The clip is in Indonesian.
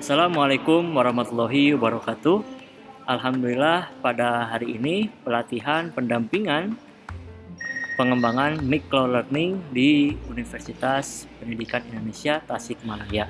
Assalamualaikum warahmatullahi wabarakatuh. Alhamdulillah pada hari ini pelatihan pendampingan pengembangan micro learning di Universitas Pendidikan Indonesia Tasikmalaya.